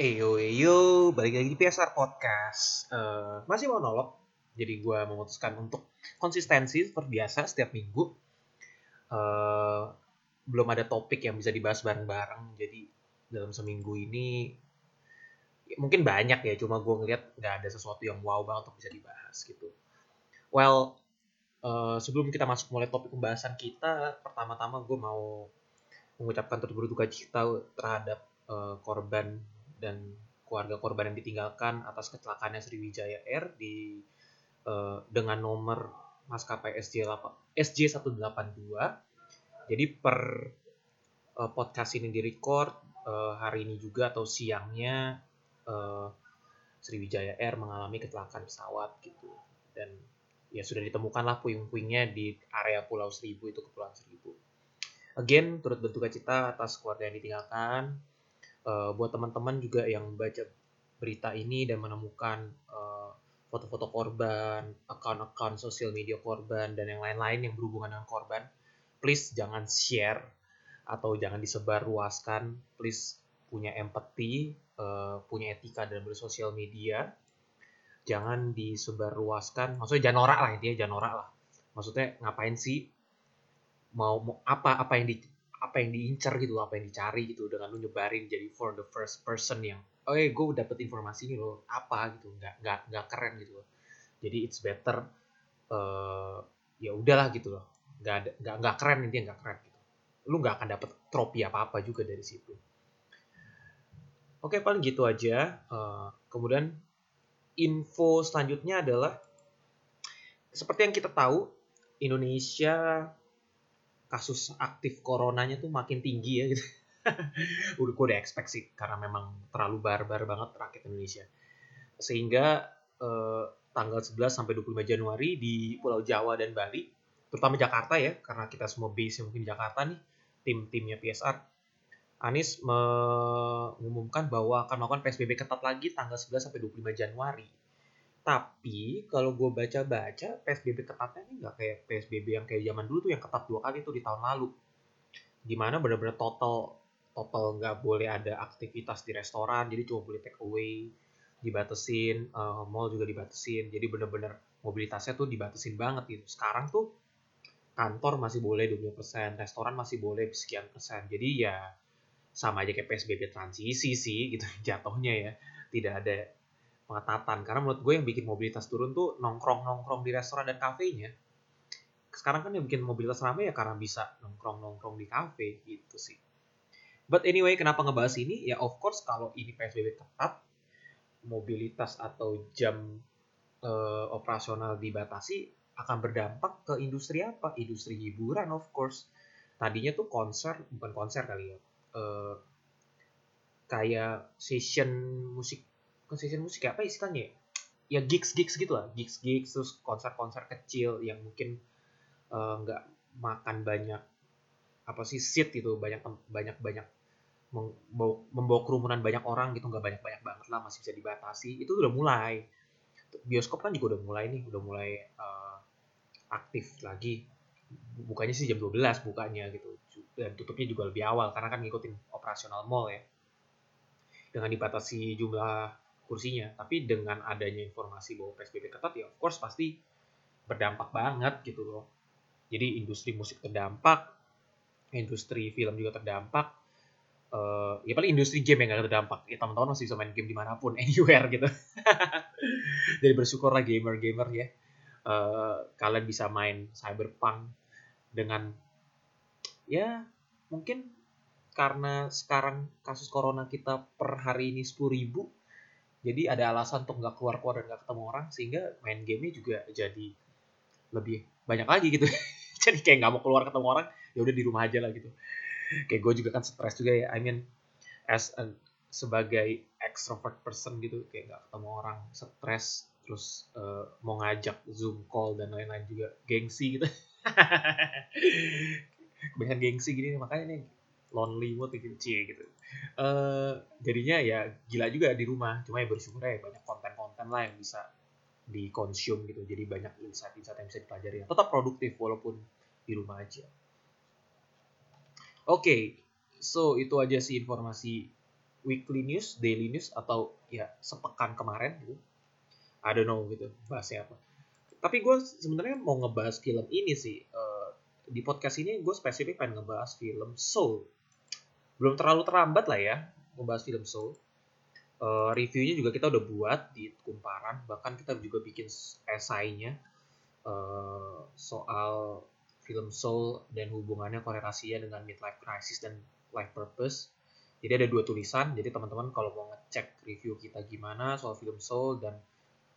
Eyo eyo, balik lagi di PSR Podcast. Eh, masih monolog, jadi gue memutuskan untuk konsistensi seperti biasa setiap minggu. Eh, belum ada topik yang bisa dibahas bareng-bareng, jadi dalam seminggu ini ya mungkin banyak ya, cuma gue ngeliat nggak ada sesuatu yang wow banget untuk bisa dibahas gitu. Well, eh, sebelum kita masuk mulai topik pembahasan kita, pertama-tama gue mau mengucapkan turut berduka cita terhadap korban dan keluarga korban yang ditinggalkan atas kecelakaannya Sriwijaya Air di uh, dengan nomor maskapai SJ SJ 182. Jadi per uh, podcast ini direcord uh, hari ini juga atau siangnya uh, Sriwijaya Air mengalami kecelakaan pesawat gitu dan ya sudah ditemukanlah puing-puingnya di area Pulau Seribu itu Kepulauan Seribu. Again, turut berduka cita atas keluarga yang ditinggalkan, uh, buat teman-teman juga yang baca berita ini dan menemukan uh, foto-foto korban, akun-akun sosial media korban dan yang lain-lain yang berhubungan dengan korban, please jangan share atau jangan disebarluaskan. Please punya empati, uh, punya etika dalam bersosial media. Jangan disebarluaskan, maksudnya jangan norak lah intinya, jangan norak lah. Maksudnya ngapain sih mau, mau apa apa yang di apa yang diincar gitu apa yang dicari gitu dengan lu nyebarin jadi for the first person yang oh eh gue dapet informasi ini loh apa? gitu. Nggak nggak nggak keren gitu jadi it's better uh, ya udahlah gitu loh. Nggak ada nggak nggak keren intinya nggak keren gitu. Lu nggak akan dapet trofi apa apa juga dari situ. Oke paling gitu aja. Uh, kemudian info selanjutnya adalah seperti yang kita tahu Indonesia kasus aktif coronanya tuh makin tinggi ya gitu. udah gue udah expect sih karena memang terlalu barbar banget rakyat Indonesia. Sehingga eh, tanggal 11 sampai 25 Januari di Pulau Jawa dan Bali, terutama Jakarta ya, karena kita semua base mungkin Jakarta nih, tim-timnya PSR, Anies mengumumkan bahwa akan melakukan PSBB ketat lagi tanggal 11 sampai 25 Januari tapi kalau gue baca-baca PSBB ketatnya ini nggak kayak PSBB yang kayak zaman dulu tuh yang ketat dua kali tuh di tahun lalu. Di mana benar-benar total total nggak boleh ada aktivitas di restoran, jadi cuma boleh take away, dibatesin, uh, mall juga dibatesin, jadi benar-benar mobilitasnya tuh dibatesin banget gitu. Sekarang tuh kantor masih boleh 20%, restoran masih boleh sekian persen. Jadi ya sama aja kayak PSBB transisi sih gitu jatuhnya ya. Tidak ada pengetatan. Karena menurut gue yang bikin mobilitas turun tuh nongkrong nongkrong di restoran dan kafenya. Sekarang kan yang bikin mobilitas ramai ya karena bisa nongkrong nongkrong di kafe gitu sih. But anyway kenapa ngebahas ini? Ya of course kalau ini psbb ketat mobilitas atau jam uh, operasional dibatasi akan berdampak ke industri apa? Industri hiburan of course. Tadinya tuh konser bukan konser kali ya uh, kayak session musik concession musik apa istilahnya ya? Gigs gigs gitu lah. Gigs gigs terus konser konser kecil yang mungkin nggak uh, makan banyak apa sih seat gitu. Banyak banyak banyak membawa, membawa kerumunan banyak orang gitu. Nggak banyak banyak banget lah masih bisa dibatasi. Itu udah mulai. Bioskop kan juga udah mulai nih. Udah mulai uh, aktif lagi. Bukanya sih jam 12 bukanya gitu. Dan tutupnya juga lebih awal. Karena kan ngikutin operasional mall ya. Dengan dibatasi jumlah kursinya. Tapi dengan adanya informasi bahwa PSBB ketat ya of course pasti berdampak banget gitu loh. Jadi industri musik terdampak, industri film juga terdampak, uh, ya paling industri game yang gak terdampak. Ya teman-teman masih bisa main game di mana pun, anywhere gitu. Jadi bersyukurlah gamer-gamer ya. Uh, kalian bisa main Cyberpunk dengan ya mungkin karena sekarang kasus corona kita per hari ini 10 ribu jadi ada alasan untuk nggak keluar keluar dan nggak ketemu orang sehingga main gamenya juga jadi lebih banyak lagi gitu. Jadi kayak nggak mau keluar ketemu orang ya udah di rumah aja lah gitu. Kayak gue juga kan stres juga ya I mean as a, sebagai extrovert person gitu kayak nggak ketemu orang stres terus uh, mau ngajak zoom call dan lain-lain juga gengsi gitu. Kebanyakan gengsi gini makanya nih lonely mood gitu cie gitu uh, jadinya ya gila juga di rumah cuma ya bersyukur ya banyak konten-konten lah yang bisa dikonsum gitu jadi banyak insight-insight yang bisa dipelajari tetap produktif walaupun di rumah aja oke okay, so itu aja sih informasi weekly news, daily news atau ya sepekan kemarin gitu. I don't know gitu bahasnya apa. Tapi gue sebenarnya mau ngebahas film ini sih. Uh, di podcast ini gue spesifik pengen ngebahas film Soul. Belum terlalu terlambat lah ya ngebahas film Soul. Uh, reviewnya juga kita udah buat di kumparan, bahkan kita juga bikin esainya uh, soal film Soul dan hubungannya korelasinya dengan midlife crisis dan life purpose. Jadi ada dua tulisan, jadi teman-teman kalau mau ngecek review kita gimana soal film Soul dan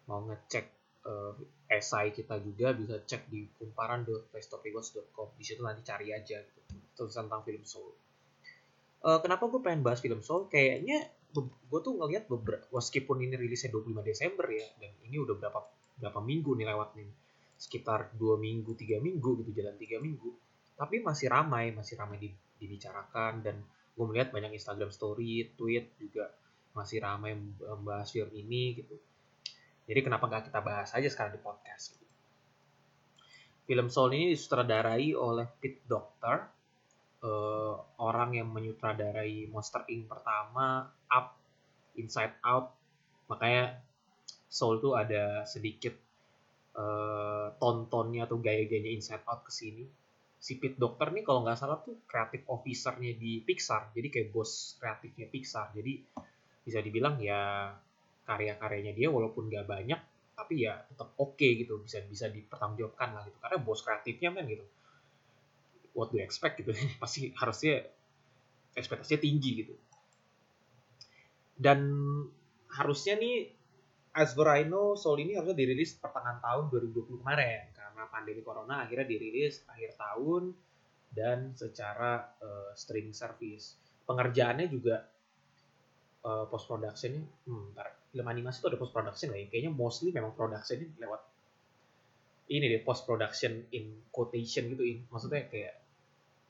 mau ngecek uh, esai kita juga bisa cek di kumparan kumparan.playstoprewards.com. Di situ nanti cari aja gitu, tulisan tentang film Soul. Uh, kenapa gue pengen bahas film Soul? Kayaknya gue tuh ngelihat beberapa, meskipun ini rilisnya 25 Desember ya, dan ini udah berapa berapa minggu nih lewat nih, sekitar dua minggu, tiga minggu gitu, jalan tiga minggu, tapi masih ramai, masih ramai dibicarakan dan gue melihat banyak Instagram story, tweet juga masih ramai membahas film ini gitu. Jadi kenapa nggak kita bahas aja sekarang di podcast? Gitu. Film Soul ini disutradarai oleh Pete Docter, uh, orang yang menyutradarai Monster Inc pertama, Up, Inside Out. Makanya Soul tuh ada sedikit uh, tontonnya atau gaya-gayanya Inside Out ke sini. Si Pete Docter nih kalau nggak salah tuh kreatif officernya di Pixar jadi kayak bos kreatifnya Pixar. Jadi bisa dibilang ya karya-karyanya dia walaupun nggak banyak tapi ya tetap oke okay gitu bisa bisa dipertanggungjawabkan lah gitu. Karena bos kreatifnya kan gitu. What do you expect gitu? Pasti harusnya ekspektasinya tinggi gitu dan harusnya nih as far I know Soul ini harusnya dirilis pertengahan tahun 2020 kemarin karena pandemi corona akhirnya dirilis akhir tahun dan secara uh, streaming service. Pengerjaannya juga uh, post productionnya, hmm, ntar, film animasi itu ada post production ya? Kayaknya mostly memang productionnya lewat ini deh post production in quotation gitu, in, maksudnya kayak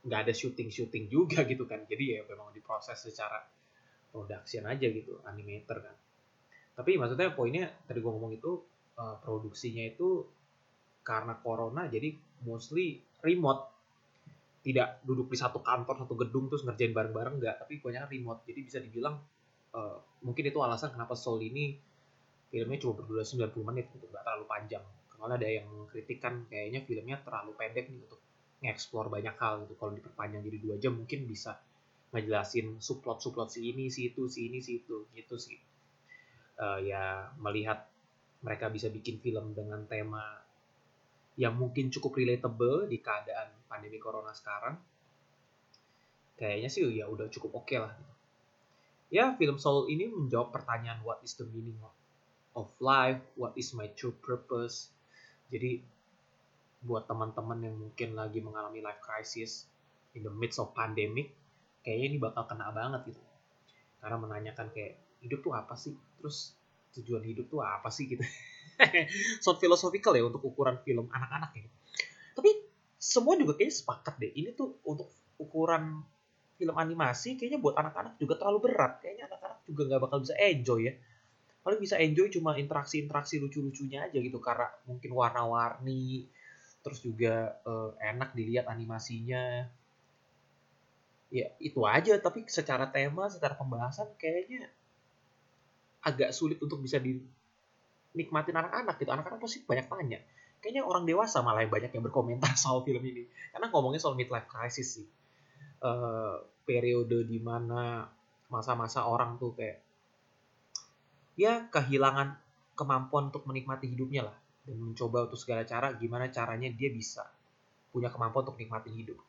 nggak ada syuting syuting juga gitu kan. Jadi ya memang diproses secara production aja gitu, animator kan. Tapi maksudnya poinnya tadi gue ngomong itu uh, produksinya itu karena corona jadi mostly remote tidak duduk di satu kantor satu gedung terus ngerjain bareng-bareng nggak tapi banyak remote jadi bisa dibilang uh, mungkin itu alasan kenapa Soul ini filmnya cuma berdurasi 90 menit untuk nggak terlalu panjang karena ada yang mengkritikan kayaknya filmnya terlalu pendek nih untuk ngeksplor banyak hal gitu. Kalau diperpanjang jadi dua jam mungkin bisa ngejelasin subplot subplot si ini si itu si ini si itu gitu sih. Uh, ya melihat mereka bisa bikin film dengan tema yang mungkin cukup relatable di keadaan pandemi corona sekarang kayaknya sih ya udah cukup oke okay lah. Ya film Soul ini menjawab pertanyaan what is the meaning of life? What is my true purpose? Jadi buat teman-teman yang mungkin lagi mengalami life crisis in the midst of pandemic kayaknya ini bakal kena banget gitu karena menanyakan kayak hidup tuh apa sih terus tujuan hidup tuh apa sih gitu so philosophical ya untuk ukuran film anak-anak ya. Tapi semua juga kayaknya sepakat deh. Ini tuh untuk ukuran film animasi kayaknya buat anak-anak juga terlalu berat. Kayaknya anak-anak juga nggak bakal bisa enjoy ya. Paling bisa enjoy cuma interaksi-interaksi lucu-lucunya aja gitu karena mungkin warna-warni terus juga uh, enak dilihat animasinya. Ya itu aja. Tapi secara tema, secara pembahasan kayaknya agak sulit untuk bisa di nikmatin anak-anak gitu. Anak-anak pasti banyak tanya. Kayaknya orang dewasa malah yang banyak yang berkomentar soal film ini. Karena ngomongnya soal midlife crisis sih. Uh, periode di mana masa-masa orang tuh kayak ya kehilangan kemampuan untuk menikmati hidupnya lah dan mencoba untuk segala cara gimana caranya dia bisa punya kemampuan untuk menikmati hidup.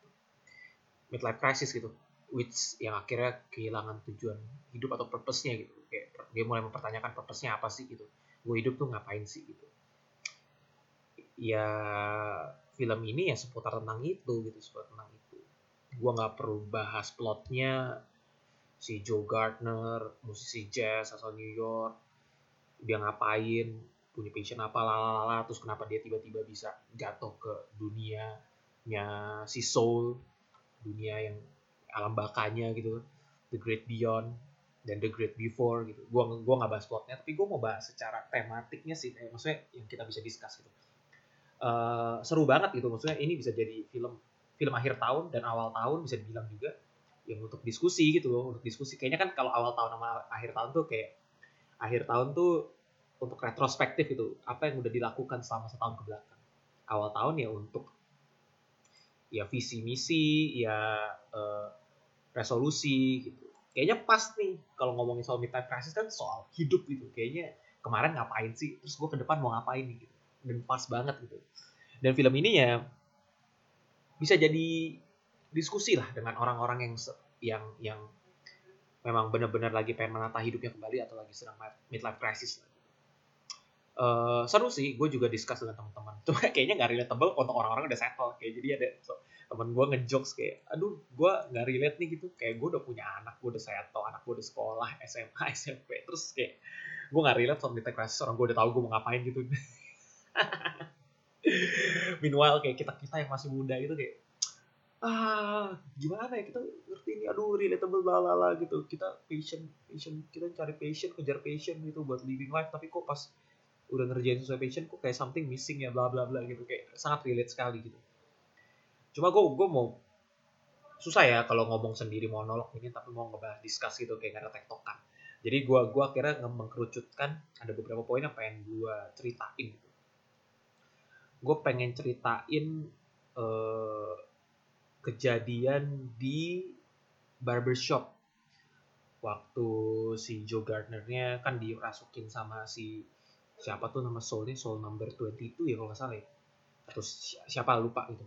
Midlife crisis gitu which yang akhirnya kehilangan tujuan hidup atau purpose-nya gitu. Kayak dia mulai mempertanyakan purpose-nya apa sih gitu. Gue hidup tuh ngapain sih gitu. Ya film ini ya seputar tentang itu gitu seputar tentang itu. Gue nggak perlu bahas plotnya si Joe Gardner musisi jazz asal New York dia ngapain punya passion apa lalala terus kenapa dia tiba-tiba bisa jatuh ke dunianya si soul dunia yang alam bakanya gitu the great beyond dan The Great Before gitu. Gua gua nggak bahas plotnya, tapi gue mau bahas secara tematiknya sih, eh, maksudnya yang kita bisa discuss gitu. Uh, seru banget gitu, maksudnya ini bisa jadi film film akhir tahun dan awal tahun bisa dibilang juga. yang untuk diskusi gitu loh untuk diskusi kayaknya kan kalau awal tahun sama akhir tahun tuh kayak akhir tahun tuh untuk retrospektif itu apa yang udah dilakukan selama setahun ke belakang awal tahun ya untuk ya visi misi ya uh, resolusi gitu. Kayaknya pas nih kalau ngomongin soal midlife crisis kan soal hidup gitu. Kayaknya kemarin ngapain sih? Terus gue ke depan mau ngapain nih gitu. Dan pas banget gitu. Dan film ini ya bisa jadi diskusi lah dengan orang-orang yang yang yang memang benar-benar lagi pengen menata hidupnya kembali atau lagi sedang midlife crisis Uh, seru sih, gue juga discuss dengan teman-teman. Cuma kayaknya nggak relatable untuk orang-orang udah settle. Kayak jadi ada so, temen gue ngejokes kayak, aduh gue nggak relate nih gitu. Kayak gue udah punya anak, gue udah settle, anak gue udah sekolah, SMA, SMP. Terus kayak gue nggak relate sama midlife. Orang gue udah tahu gue mau ngapain gitu. Meanwhile kayak kita kita yang masih muda gitu kayak ah gimana ya kita ngerti ini aduh relatable bla gitu kita passion passion kita cari passion kejar passion gitu buat living life tapi kok pas udah ngerjain sesuai passion kok kayak something missing ya bla bla bla gitu. Kayak sangat relate sekali gitu. Cuma gue gue mau susah ya kalau ngomong sendiri monolog ini tapi mau ngebahas discuss gitu kayak gak ada tektokan. Jadi gue gua akhirnya mengkerucutkan ada beberapa poin yang pengen gue ceritain gitu. Gue pengen ceritain uh, kejadian di barbershop. Waktu si Joe Gardnernya kan dirasukin sama si siapa tuh nama soulnya soul number 20 itu ya kalau nggak salah ya. Atau siapa lupa gitu.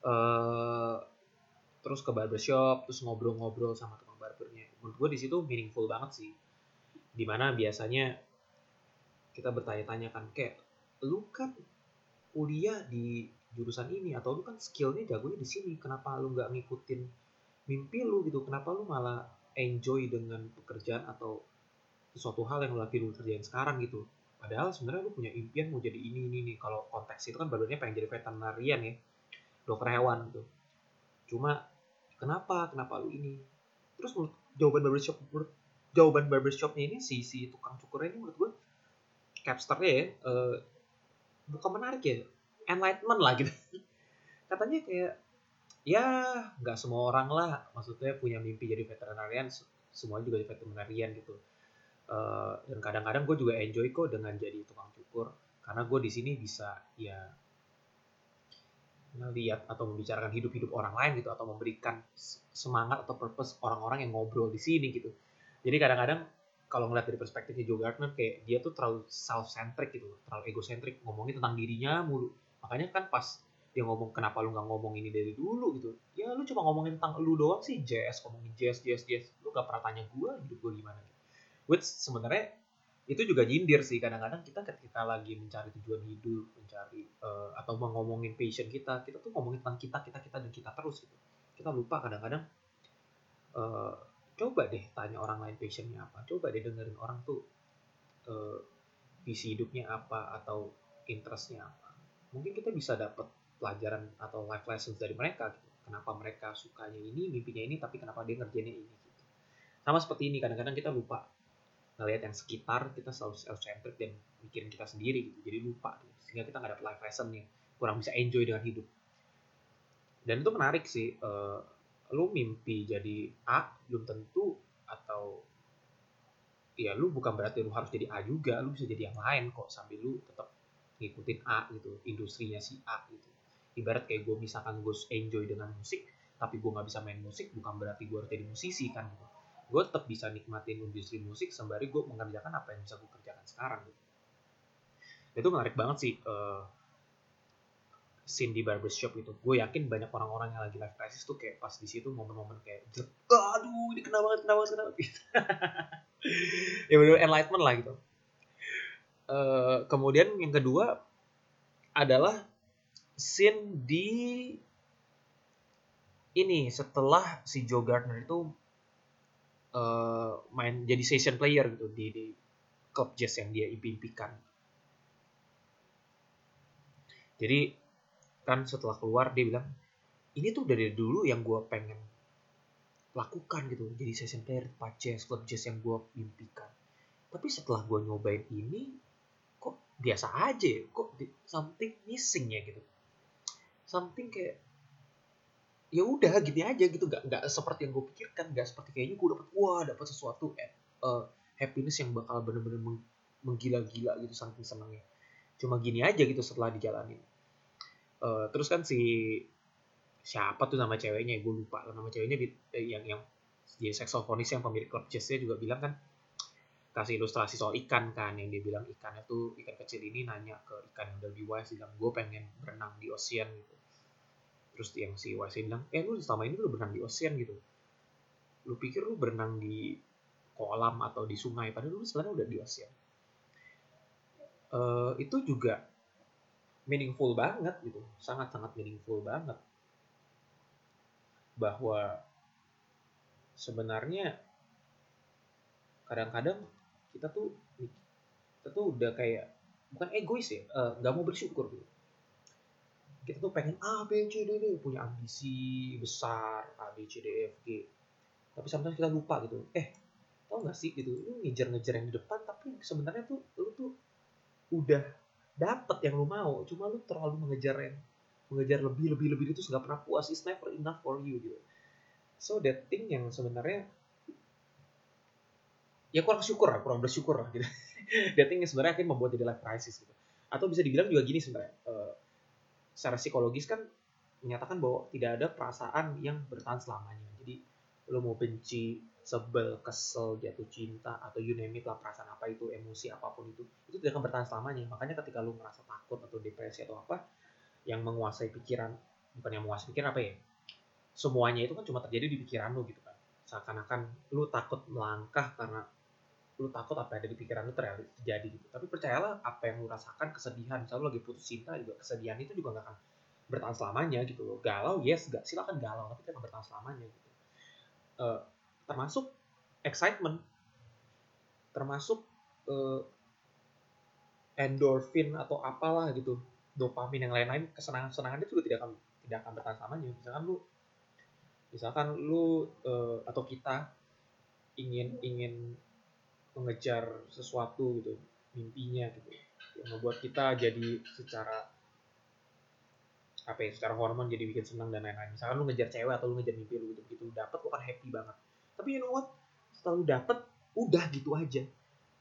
Uh, terus ke barbershop terus ngobrol-ngobrol sama tukang barbernya. Menurut gue di situ meaningful banget sih. Di mana biasanya kita bertanya-tanya kan kayak lu kan kuliah di jurusan ini atau lu kan skillnya jagonya di sini kenapa lu nggak ngikutin mimpi lu gitu? Kenapa lu malah enjoy dengan pekerjaan atau sesuatu hal yang lagi lu kerjain sekarang gitu padahal sebenarnya lu punya impian mau jadi ini ini nih kalau konteks itu kan barunya pengen jadi veterinarian ya dokter hewan gitu. Cuma kenapa? Kenapa lu ini? Terus menurut jawaban barbershop menurut jawaban barbershopnya ini si si tukang cukurnya ini menurut gue capsternya ya uh, bukan menarik ya enlightenment lah gitu. Katanya kayak ya nggak semua orang lah maksudnya punya mimpi jadi veterinarian semua juga jadi veterinarian gitu uh, dan kadang-kadang gue juga enjoy kok dengan jadi tukang cukur karena gue di sini bisa ya ngeliat atau membicarakan hidup-hidup orang lain gitu atau memberikan semangat atau purpose orang-orang yang ngobrol di sini gitu jadi kadang-kadang kalau ngeliat dari perspektifnya Joe Gardner kayak dia tuh terlalu self-centric gitu, terlalu egocentric, ngomongin tentang dirinya mulu. Makanya kan pas dia ngomong kenapa lu nggak ngomong ini dari dulu gitu. Ya lu cuma ngomongin tentang lu doang sih, jazz, ngomongin jazz, jazz, jazz. Lu gak pernah tanya gue hidup gue gimana gitu. Which sebenarnya itu juga jindir sih. Kadang-kadang kita ketika lagi mencari tujuan hidup, mencari uh, atau ngomongin passion kita, kita tuh ngomongin tentang kita, kita, kita dan kita terus gitu. Kita lupa kadang-kadang uh, coba deh tanya orang lain passionnya apa. Coba deh dengerin orang tuh uh, visi hidupnya apa atau interestnya apa. Mungkin kita bisa dapat pelajaran atau life lessons dari mereka gitu. Kenapa mereka sukanya ini mimpinya ini tapi kenapa dia ngerjainnya ini gitu. Sama seperti ini kadang-kadang kita lupa ngelihat yang sekitar kita selalu self-centered dan mikirin kita sendiri gitu. Jadi lupa gitu. sehingga kita nggak dapet life lessonnya kurang bisa enjoy dengan hidup. Dan itu menarik sih uh, lu mimpi jadi A belum tentu atau ya lu bukan berarti lu harus jadi A juga lu bisa jadi yang lain kok sambil lu tetap ngikutin A gitu industrinya si A gitu. Ibarat kayak gue misalkan gue enjoy dengan musik tapi gue nggak bisa main musik bukan berarti gue harus jadi musisi kan gitu gue tetap bisa nikmatin industri musik sembari gue mengerjakan apa yang bisa gue kerjakan sekarang gitu. Itu menarik banget sih uh, scene di barbershop itu. Gue yakin banyak orang-orang yang lagi life crisis tuh kayak pas di situ momen-momen kayak aduh ini kenapa banget kenapa kenapa gitu ya benar enlightenment lah gitu. Uh, kemudian yang kedua adalah scene di ini setelah si Joe Gardner itu uh, main jadi session player gitu di, di club jazz yang dia impikan. Jadi kan setelah keluar dia bilang ini tuh dari dulu yang gue pengen lakukan gitu jadi session player tempat jazz club jazz yang gue mimpikan tapi setelah gue nyobain ini kok biasa aja ya? kok something missing ya gitu? Something kayak ya udah gini aja gitu. Nggak nggak seperti yang gue pikirkan. Nggak seperti kayaknya gue dapet wah dapet sesuatu eh, uh, happiness yang bakal bener-bener meng, menggila-gila gitu saking senangnya cuma gini aja gitu setelah dijalanin. Uh, terus kan si siapa tuh nama ceweknya? Gue lupa nama ceweknya eh, yang yang jadi seksofonis yang pemilik klub jazznya juga bilang kan kasih ilustrasi soal ikan kan yang dia bilang ikannya tuh ikan kecil ini nanya ke ikan yang udah lebih wise bilang gue pengen berenang di ocean gitu terus yang si wise bilang eh lu selama ini lu berenang di ocean gitu. Lu pikir lu berenang di kolam atau di sungai padahal lu sebenarnya udah di ocean. Uh, itu juga meaningful banget gitu. Sangat sangat meaningful banget. Bahwa sebenarnya kadang-kadang kita tuh kita tuh udah kayak bukan egois ya eh, nggak uh, mau bersyukur gitu kita tuh pengen A B C D D. Punya ambisi besar A B C D E F G. Tapi sometimes kita lupa gitu. Eh tau gak sih gitu lu ngejar-ngejar yang di depan tapi sebenarnya tuh lu tuh udah dapet yang lu mau. Cuma lu terlalu mengejar yang mengejar lebih lebih lebih itu nggak pernah puas. It's never enough for you gitu. So that thing yang sebenarnya ya kurang syukur lah, kurang bersyukur lah gitu. Dating yang sebenarnya akhirnya membuat jadi life crisis gitu. Atau bisa dibilang juga gini sebenarnya, uh, secara psikologis kan menyatakan bahwa tidak ada perasaan yang bertahan selamanya. Jadi lo mau benci, sebel, kesel, jatuh cinta, atau you name it lah perasaan apa itu, emosi apa pun itu, itu tidak akan bertahan selamanya. Makanya ketika lo merasa takut atau depresi atau apa, yang menguasai pikiran, bukan yang menguasai pikiran apa ya, semuanya itu kan cuma terjadi di pikiran lo gitu kan. Seakan-akan lo takut melangkah karena lu takut apa yang ada di pikiran lu terjadi gitu. Tapi percayalah apa yang lu rasakan kesedihan misalnya lagi putus cinta juga kesedihan itu juga gak akan bertahan selamanya gitu loh. Galau yes gak silakan galau tapi tidak akan bertahan selamanya gitu. Uh, termasuk excitement termasuk uh, endorfin atau apalah gitu dopamin yang lain-lain kesenangan-kesenangan itu juga tidak akan tidak akan bertahan selamanya. Misalkan lu misalkan lu uh, atau kita ingin ingin mengejar sesuatu gitu mimpinya gitu yang membuat kita jadi secara apa ya secara hormon jadi bikin senang dan lain-lain. Misalkan lu ngejar cewek atau lu ngejar mimpi lu gitu gitu dapet lu kan happy banget. Tapi you know what? Setelah lu dapet udah gitu aja.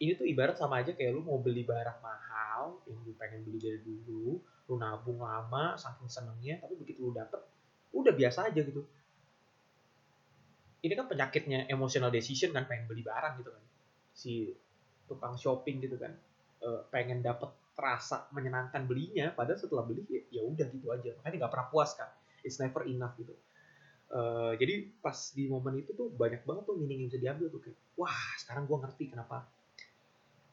Ini tuh ibarat sama aja kayak lu mau beli barang mahal yang lu pengen beli dari dulu lu nabung lama saking senengnya tapi begitu lu dapet udah biasa aja gitu. Ini kan penyakitnya emotional decision kan pengen beli barang gitu kan si tukang shopping gitu kan e, pengen dapet rasa menyenangkan belinya padahal setelah beli ya, ya udah gitu aja. Makanya nggak pernah puas kan it's never enough gitu. E, jadi pas di momen itu tuh banyak banget tuh meaning yang bisa diambil tuh kayak wah sekarang gue ngerti kenapa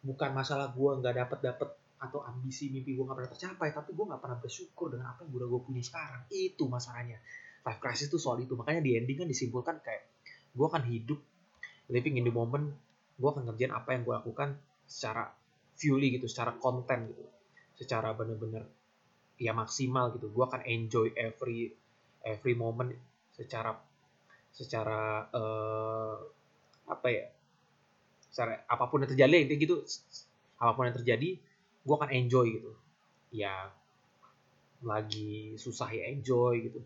bukan masalah gue nggak dapet dapet atau ambisi mimpi gue nggak pernah tercapai tapi gue nggak pernah bersyukur dengan apa yang udah gue punya sekarang. Itu masalahnya. Life crisis tuh soal itu. Makanya di ending kan disimpulkan kayak gue akan hidup living in the moment gue akan ngerjain apa yang gue lakukan secara fully gitu secara konten gitu. Secara bener-bener ya maksimal gitu. Gue akan enjoy every every moment secara secara uh, apa ya secara apa pun yang terjadi itu gitu apa pun yang terjadi gue akan enjoy gitu. Ya lagi susah ya enjoy gitu.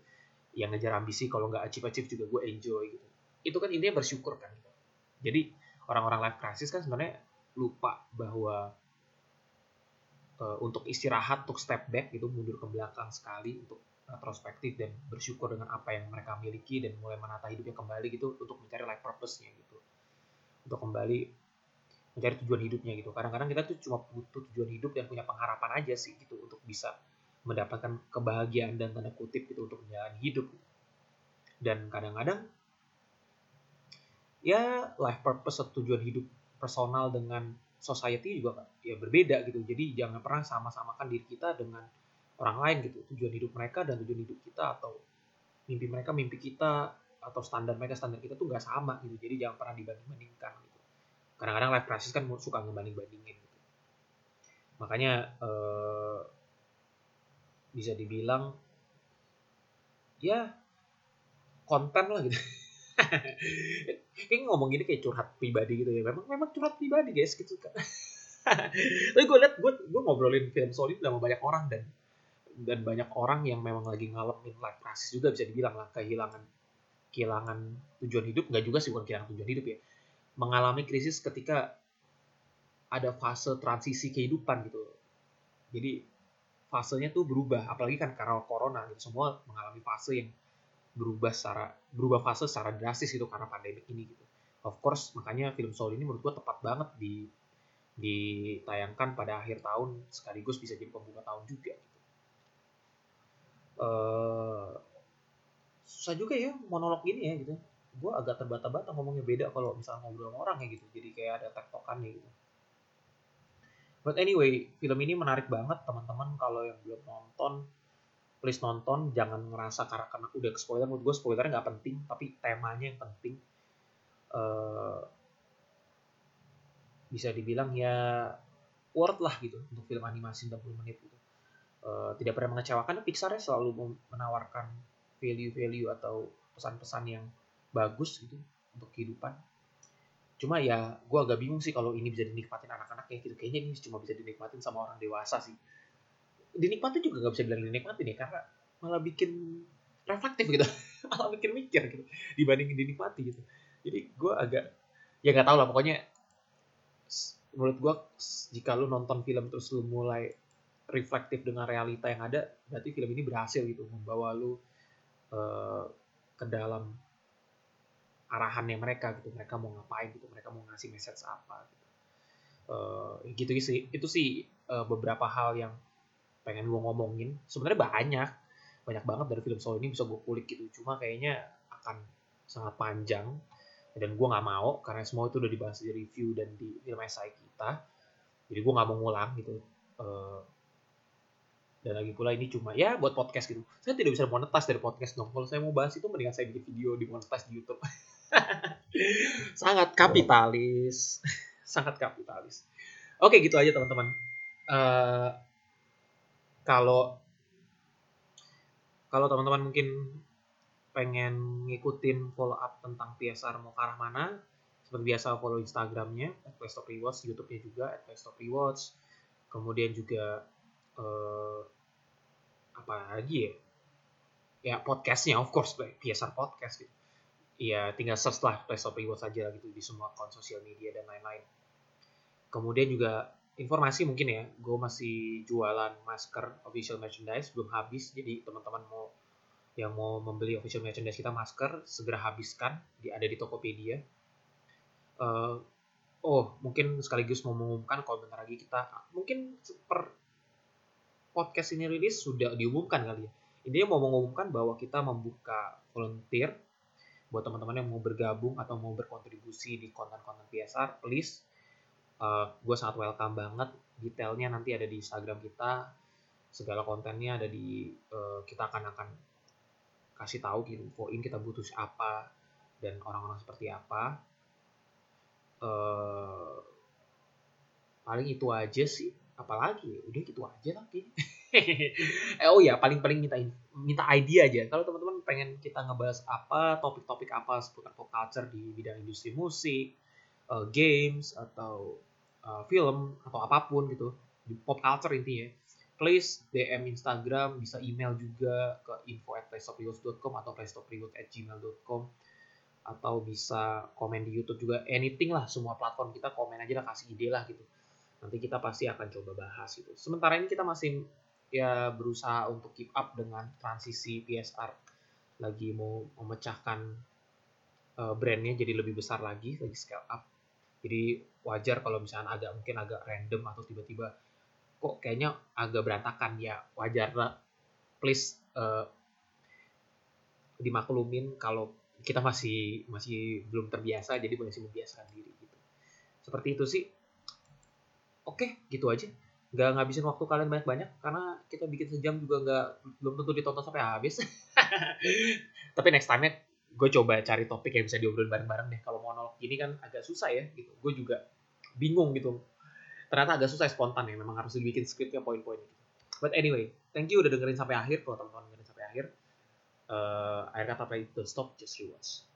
Yang ngejar ambisi kalau nggak achieve achieve juga gue enjoy gitu. Itu kan intinya bersyukur kan. Jadi orang-orang life crisis kan sebenarnya lupa bahwa uh, untuk istirahat, untuk step back gitu, mundur ke belakang sekali untuk retrospektif dan bersyukur dengan apa yang mereka miliki dan mulai menata hidupnya kembali gitu untuk mencari life purpose-nya gitu. Untuk kembali mencari tujuan hidupnya gitu. Kadang-kadang kita tuh cuma butuh tujuan hidup dan punya pengharapan aja sih gitu untuk bisa mendapatkan kebahagiaan dan tanda kutip gitu untuk menjalani hidup. Dan kadang-kadang ya life purpose atau tujuan hidup personal dengan society juga ya berbeda gitu. Jadi jangan pernah sama-samakan diri kita dengan orang lain gitu. Tujuan hidup mereka dan tujuan hidup kita atau mimpi mereka mimpi kita atau standar mereka standar kita tuh nggak sama gitu. Jadi jangan pernah dibanding-bandingkan gitu. Kadang-kadang life crisis kan suka ngebanding-bandingin gitu. Makanya eh, bisa dibilang ya konten lah gitu. kayak ngomong gini kayak curhat pribadi gitu ya. Memang memang curhat pribadi guys gitu kan tapi gue liat gue gue ngobrolin film soal ini sama banyak orang dan dan banyak orang yang memang lagi ngalamin life crisis juga bisa dibilang lah. Kehilangan kehilangan tujuan hidup. Nggak juga sih bukan kehilangan tujuan hidup ya. Mengalami krisis ketika ada fase transisi kehidupan gitu. Jadi fasenya tuh berubah. Apalagi kan karena corona gitu. Semua mengalami fase yang berubah secara berubah fase secara drastis itu karena pandemi ini gitu. Of course makanya film Soul ini menurut gua tepat banget di ditayangkan pada akhir tahun sekaligus bisa jadi pembuka tahun juga gitu. Uh, susah juga ya monolog gini ya gitu. Gue agak terbata-bata ngomongnya beda kalau misalnya ngobrol sama orang ya gitu. Jadi kayak ada tektokannya gitu. But anyway film ini menarik banget teman-teman. Kalau yang belum nonton please nonton jangan ngerasa karena karena udah ke spoiler menurut gue spoilernya nggak penting tapi temanya yang penting. Uh, bisa dibilang ya worth lah gitu untuk film animasi 60 menit gitu uh, tidak pernah mengecewakan Pixar selalu menawarkan value-value atau pesan-pesan yang bagus gitu untuk kehidupan. Cuma ya gue agak bingung sih kalau ini bisa dinikmatin anak-anak ya gitu. Kayaknya ini cuma bisa dinikmatin sama orang dewasa sih dinikmatin juga nggak bisa bilang dinikmatin ya karena malah bikin reflektif gitu. Malah bikin mikir gitu dibandingin dinikmati gitu. Jadi gue agak ya nggak tahu lah pokoknya menurut gue jika lu nonton film terus lu mulai reflektif dengan realita yang ada berarti film ini berhasil gitu membawa lu uh, ke dalam arahannya mereka gitu. Mereka mau ngapain gitu mereka mau ngasih message apa gitu. Uh, gitu sih itu sih uh, beberapa hal yang pengen gue ngomongin. Sebenarnya banyak banyak banget dari film Soul ini bisa gue kulik gitu. Cuma kayaknya akan sangat panjang dan gue nggak mau karena semua itu udah dibahas di review dan di film esai kita. Jadi gue nggak mau ngulang gitu. Uh, dan lagi pula ini cuma ya buat podcast gitu. Saya tidak bisa monetas dari podcast dong. Kalau saya mau bahas itu mendingan saya bikin video di monetas di YouTube. Sangat kapitalis. Sangat kapitalis. Oke gitu aja teman-teman. Uh, kalau kalau teman-teman mungkin pengen ngikutin follow up tentang PSR mau ke arah mana seperti biasa follow Instagramnya at Rewards YouTube-nya juga at Rewards kemudian juga uh, apa lagi ya? Ya podcastnya of course PSR podcast gitu. Ya tinggal search lah Restock Rewards saja gitu di semua akun sosial media dan lain-lain. Kemudian juga informasi mungkin ya gue masih jualan masker official merchandise belum habis jadi teman-teman mau yang mau membeli official merchandise kita masker segera habiskan di ada di Tokopedia uh, oh mungkin sekaligus mau mengumumkan kalau bentar lagi kita mungkin per podcast ini rilis sudah diumumkan kali ya. Intinya mau mengumumkan bahwa kita membuka volunteer buat teman-teman yang mau bergabung atau mau berkontribusi di konten-konten PSR, please. Uh, gue sangat welcome banget. Detailnya nanti ada di Instagram kita. Segala kontennya ada di uh, kita akan akan kasih tahu gitu, infoin kita butuh apa dan orang-orang seperti apa. Uh, paling itu aja sih apalagi udah gitu aja lah eh, oh ya paling paling minta minta idea aja kalau teman-teman pengen kita ngebahas apa topik-topik apa seputar pop culture di bidang industri musik uh, games atau uh, film atau apa pun gitu di pop culture intinya please DM Instagram bisa email juga ke info at atau playstopreword@gmail.com atau bisa komen di YouTube juga anything lah semua platform kita komen aja lah kasih ide lah gitu nanti kita pasti akan coba bahas itu. Sementara ini kita masih ya berusaha untuk keep up dengan transisi PSR lagi mau memecahkan uh, brandnya jadi lebih besar lagi, lagi scale up. Jadi wajar kalau misalnya agak mungkin agak random atau tiba-tiba kok kayaknya agak berantakan ya wajar lah. Please uh, dimaklumin kalau kita masih masih belum terbiasa jadi masih membiasakan diri gitu. Seperti itu sih oke gitu aja nggak ngabisin waktu kalian banyak-banyak karena kita bikin sejam juga nggak belum tentu ditonton sampai habis tapi next time gue coba cari topik yang bisa diobrolin bareng-bareng deh. Kalau monolog gini kan agak susah ya gitu. Gue juga bingung gitu. Ternyata agak susah spontan ya. Memang harus dibikin skripnya poin-poin gitu. But anyway thank you udah dengerin sampai akhir kalau teman-teman dengerin sampai akhir. Uh, akhir kata apa itu? Stop just rewards